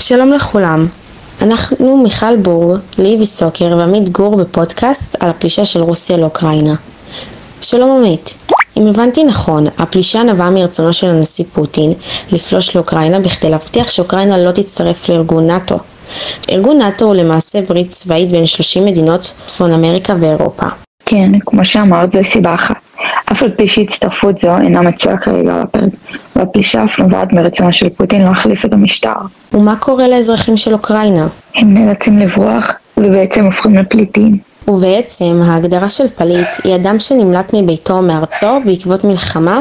שלום לכולם, אנחנו מיכל בור, ליבי סוקר ועמית גור בפודקאסט על הפלישה של רוסיה לאוקראינה. שלום עמית, אם הבנתי נכון, הפלישה נבעה מרצונו של הנשיא פוטין לפלוש לאוקראינה בכדי להבטיח שאוקראינה לא תצטרף לארגון נאט"ו. ארגון נאט"ו הוא למעשה ברית צבאית בין 30 מדינות צפון אמריקה ואירופה. כן, כמו שאמרת, זוהי סיבה אחת. אף על פי שהצטרפות זו אינה מצויה כרגע על הפרק, והפלישה אף נובעת מרצונו של פוטין להחליף את המשטר. ומה קורה לאזרחים של אוקראינה? הם נאלצים לברוח, ובעצם הופכים לפליטים. ובעצם ההגדרה של פליט היא אדם שנמלט מביתו או מארצו בעקבות מלחמה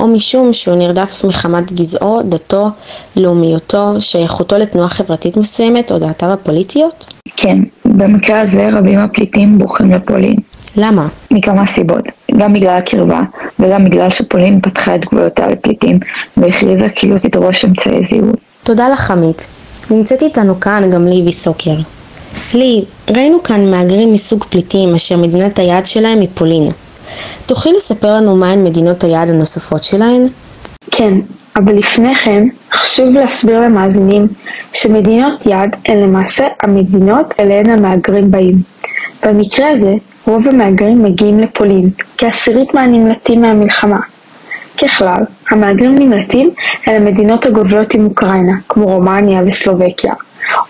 או משום שהוא נרדף מחמת גזעו, דתו, לאומיותו, שייכותו לתנועה חברתית מסוימת או דעתיו הפוליטיות? כן, במקרה הזה רבים הפליטים בורחים לפולין. למה? מכמה סיבות, גם בגלל הקרבה וגם בגלל שפולין פתחה את גבולותיה לפליטים והכריזה כי לא תדרוש אמצעי זיהוי. תודה לך עמית. נמצאת איתנו כאן גם ליבי סוקר. לי, ראינו כאן מהגרים מסוג פליטים אשר מדינת היעד שלהם היא פולין. תוכלי לספר לנו מהן מדינות היעד הנוספות שלהן? כן, אבל לפני כן חשוב להסביר למאזינים שמדינות יעד הן למעשה המדינות אליהן המהגרים באים. במקרה הזה, רוב המהגרים מגיעים לפולין, כעשירית מהנמלטים מהמלחמה. ככלל, המהגרים נמלטים אל המדינות הגובלות עם אוקראינה, כמו רומניה וסלובקיה,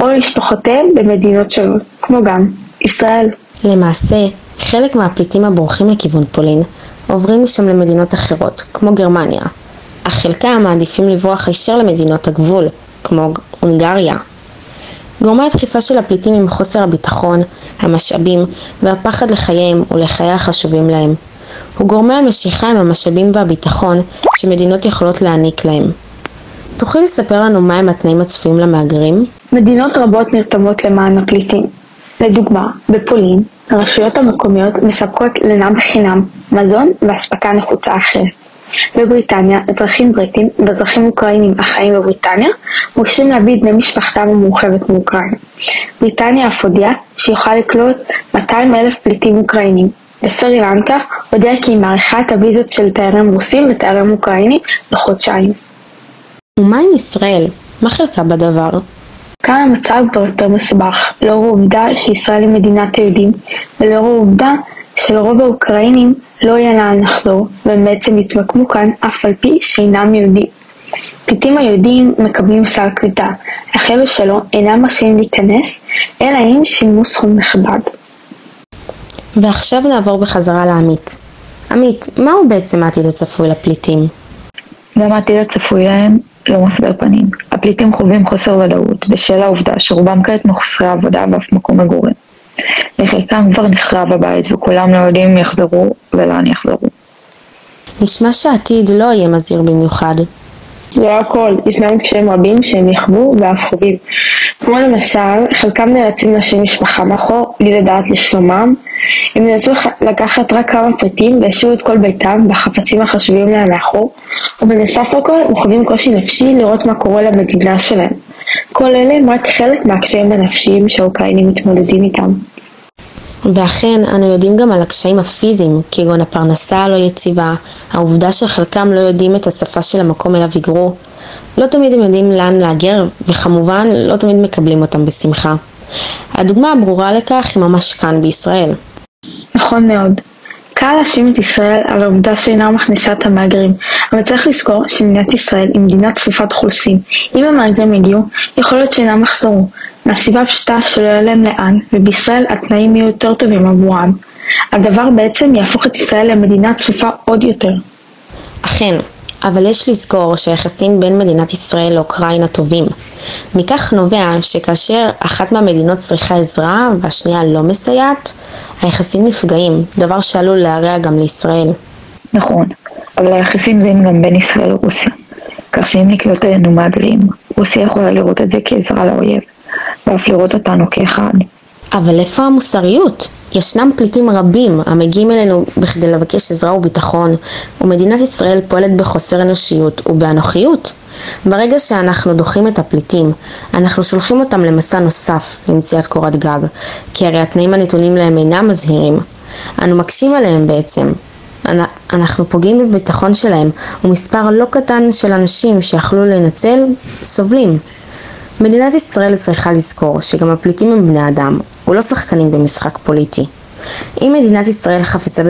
או למשפחותיהם במדינות שונות, כמו גם ישראל. למעשה, חלק מהפליטים הבורחים לכיוון פולין עוברים משם למדינות אחרות, כמו גרמניה, אך חלקם מעדיפים לברוח הישר למדינות הגבול, כמו הונגריה. גורמי הדחיפה של הפליטים הם חוסר הביטחון, המשאבים והפחד לחייהם ולחיי החשובים להם. וגורמי המשיכה הם המשאבים והביטחון שמדינות יכולות להעניק להם. תוכלי לספר לנו מהם התנאים הצפויים למהגרים? מדינות רבות נרתמות למען הפליטים. לדוגמה, בפולין, הרשויות המקומיות מספקות לינה בחינם, מזון ואספקה נחוצה אחרת. בבריטניה, אזרחים בריטים ואזרחים אוקראינים החיים בבריטניה מורשים להביא את בני משפחתם המורחבת מאוקראינה. בריטניה אף הודיעה שיוכל לקלוט 200 אלף פליטים אוקראינים. וסרי לנקה הודיעה כי היא מאריכה את הוויזות של תיירים רוסים ותיירים אוקראינים לחודשיים. ומה עם ישראל? מה חלקה בדבר? כאן המצב כבר יותר מסובך, לאור העובדה שישראל היא מדינת היהודים, ולאור העובדה שלרוב האוקראינים לא יהיה לאן לחזור, והם בעצם יתמקמו כאן אף על פי שאינם יהודים. פליטים היהודים מקבלים סל קליטה, אך אלו שלא אינם מרשים להיכנס, אלא אם שילמו סכום נכבד. ועכשיו נעבור בחזרה לעמית. עמית, מהו בעצם העתיד הצפוי לפליטים? גם העתיד הצפוי להם לא מסבר פנים. הפליטים חווים חוסר ודאות בשל העובדה שרובם כעת מחוסרי עבודה ואף מקום מגורים. לחלקם כבר נחרב הבית וכולם לא יודעים אם יחזרו ולאן יחזרו. נשמע שהעתיד לא יהיה מזהיר במיוחד. לא הכל, ישנם קשיים רבים שהם יחוו ואף חווים. כמו למשל, חלקם נאלצים להשאיר משפחה מאחור, בלי לדעת לשלומם. הם נאלצו לקחת רק כמה פריטים והשאירו את כל ביתם והחפצים החשובים להם מאחור, ובנוסף לכל הם חווים קושי נפשי לראות מה קורה למדינה שלהם. כל אלה הם רק חלק מהקשיים הנפשיים שהאוקראינים מתמודדים איתם. ואכן, אנו יודעים גם על הקשיים הפיזיים, כגון הפרנסה הלא יציבה, העובדה שחלקם לא יודעים את השפה של המקום אליו היגרו, לא תמיד הם יודעים לאן להגר, וכמובן, לא תמיד מקבלים אותם בשמחה. הדוגמה הברורה לכך היא ממש כאן בישראל. נכון מאוד. קל להאשים את ישראל על העובדה שאינה מכניסה את המהגרים, אבל צריך לזכור שמדינת ישראל היא מדינה צפופת אוכלוסין. אם המהגרים יגיעו, יכול להיות שאינם יחזרו, מהסיבה הפשוטה שלא יהיה להם לאן, ובישראל התנאים יהיו יותר טובים עבורם. הדבר בעצם יהפוך את ישראל למדינה צפופה עוד יותר. אכן, אבל יש לזכור שהיחסים בין מדינת ישראל לאוקראינה טובים. מכך נובע שכאשר אחת מהמדינות צריכה עזרה והשנייה לא מסייעת, היחסים נפגעים, דבר שעלול להרע גם לישראל. נכון, אבל היחסים זהים גם בין ישראל לרוסיה. כך שאם נקלוט עלינו מהגרים, רוסיה יכולה לראות את זה כעזרה לאויב, ואף לראות אותנו כאחד. אבל איפה המוסריות? ישנם פליטים רבים המגיעים אלינו בכדי לבקש עזרה וביטחון, ומדינת ישראל פועלת בחוסר אנושיות ובאנוכיות. ברגע שאנחנו דוחים את הפליטים, אנחנו שולחים אותם למסע נוסף למציאת קורת גג, כי הרי התנאים הנתונים להם אינם מזהירים. אנו מקשים עליהם בעצם. אנחנו פוגעים בביטחון שלהם, ומספר לא קטן של אנשים שיכלו להינצל, סובלים. מדינת ישראל צריכה לזכור שגם הפליטים הם בני אדם, ולא שחקנים במשחק פוליטי. אם מדינת ישראל חפצה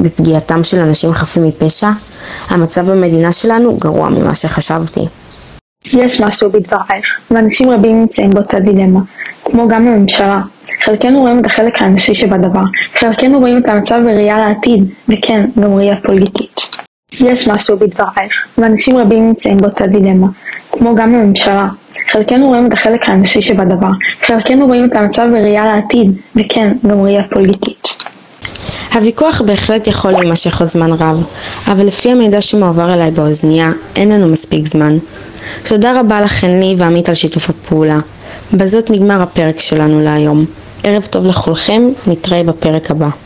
בפגיעתם של אנשים חפים מפשע, המצב במדינה שלנו גרוע ממה שחשבתי. יש משהו בדברייך, ואנשים רבים נמצאים באותה דילמה, כמו גם הממשלה. חלקנו רואים את החלק האנושי שבדבר, חלקנו רואים את המצב בראייה לעתיד, וכן, גם ראייה פוליטית. יש משהו בדברייך, ואנשים רבים נמצאים באותה דילמה, כמו גם הממשלה. חלקנו רואים את החלק האנושי שבדבר, חלקנו רואים את המצב בראייה לעתיד, וכן, גם ראייה פוליטית. הוויכוח בהחלט יכול להימשך עוד זמן רב, אבל לפי המידע שמועבר אליי באוזנייה, אין לנו מספיק זמן. תודה רבה לכן לי ועמית על שיתוף הפעולה. בזאת נגמר הפרק שלנו להיום. ערב טוב לכולכם, נתראה בפרק הבא.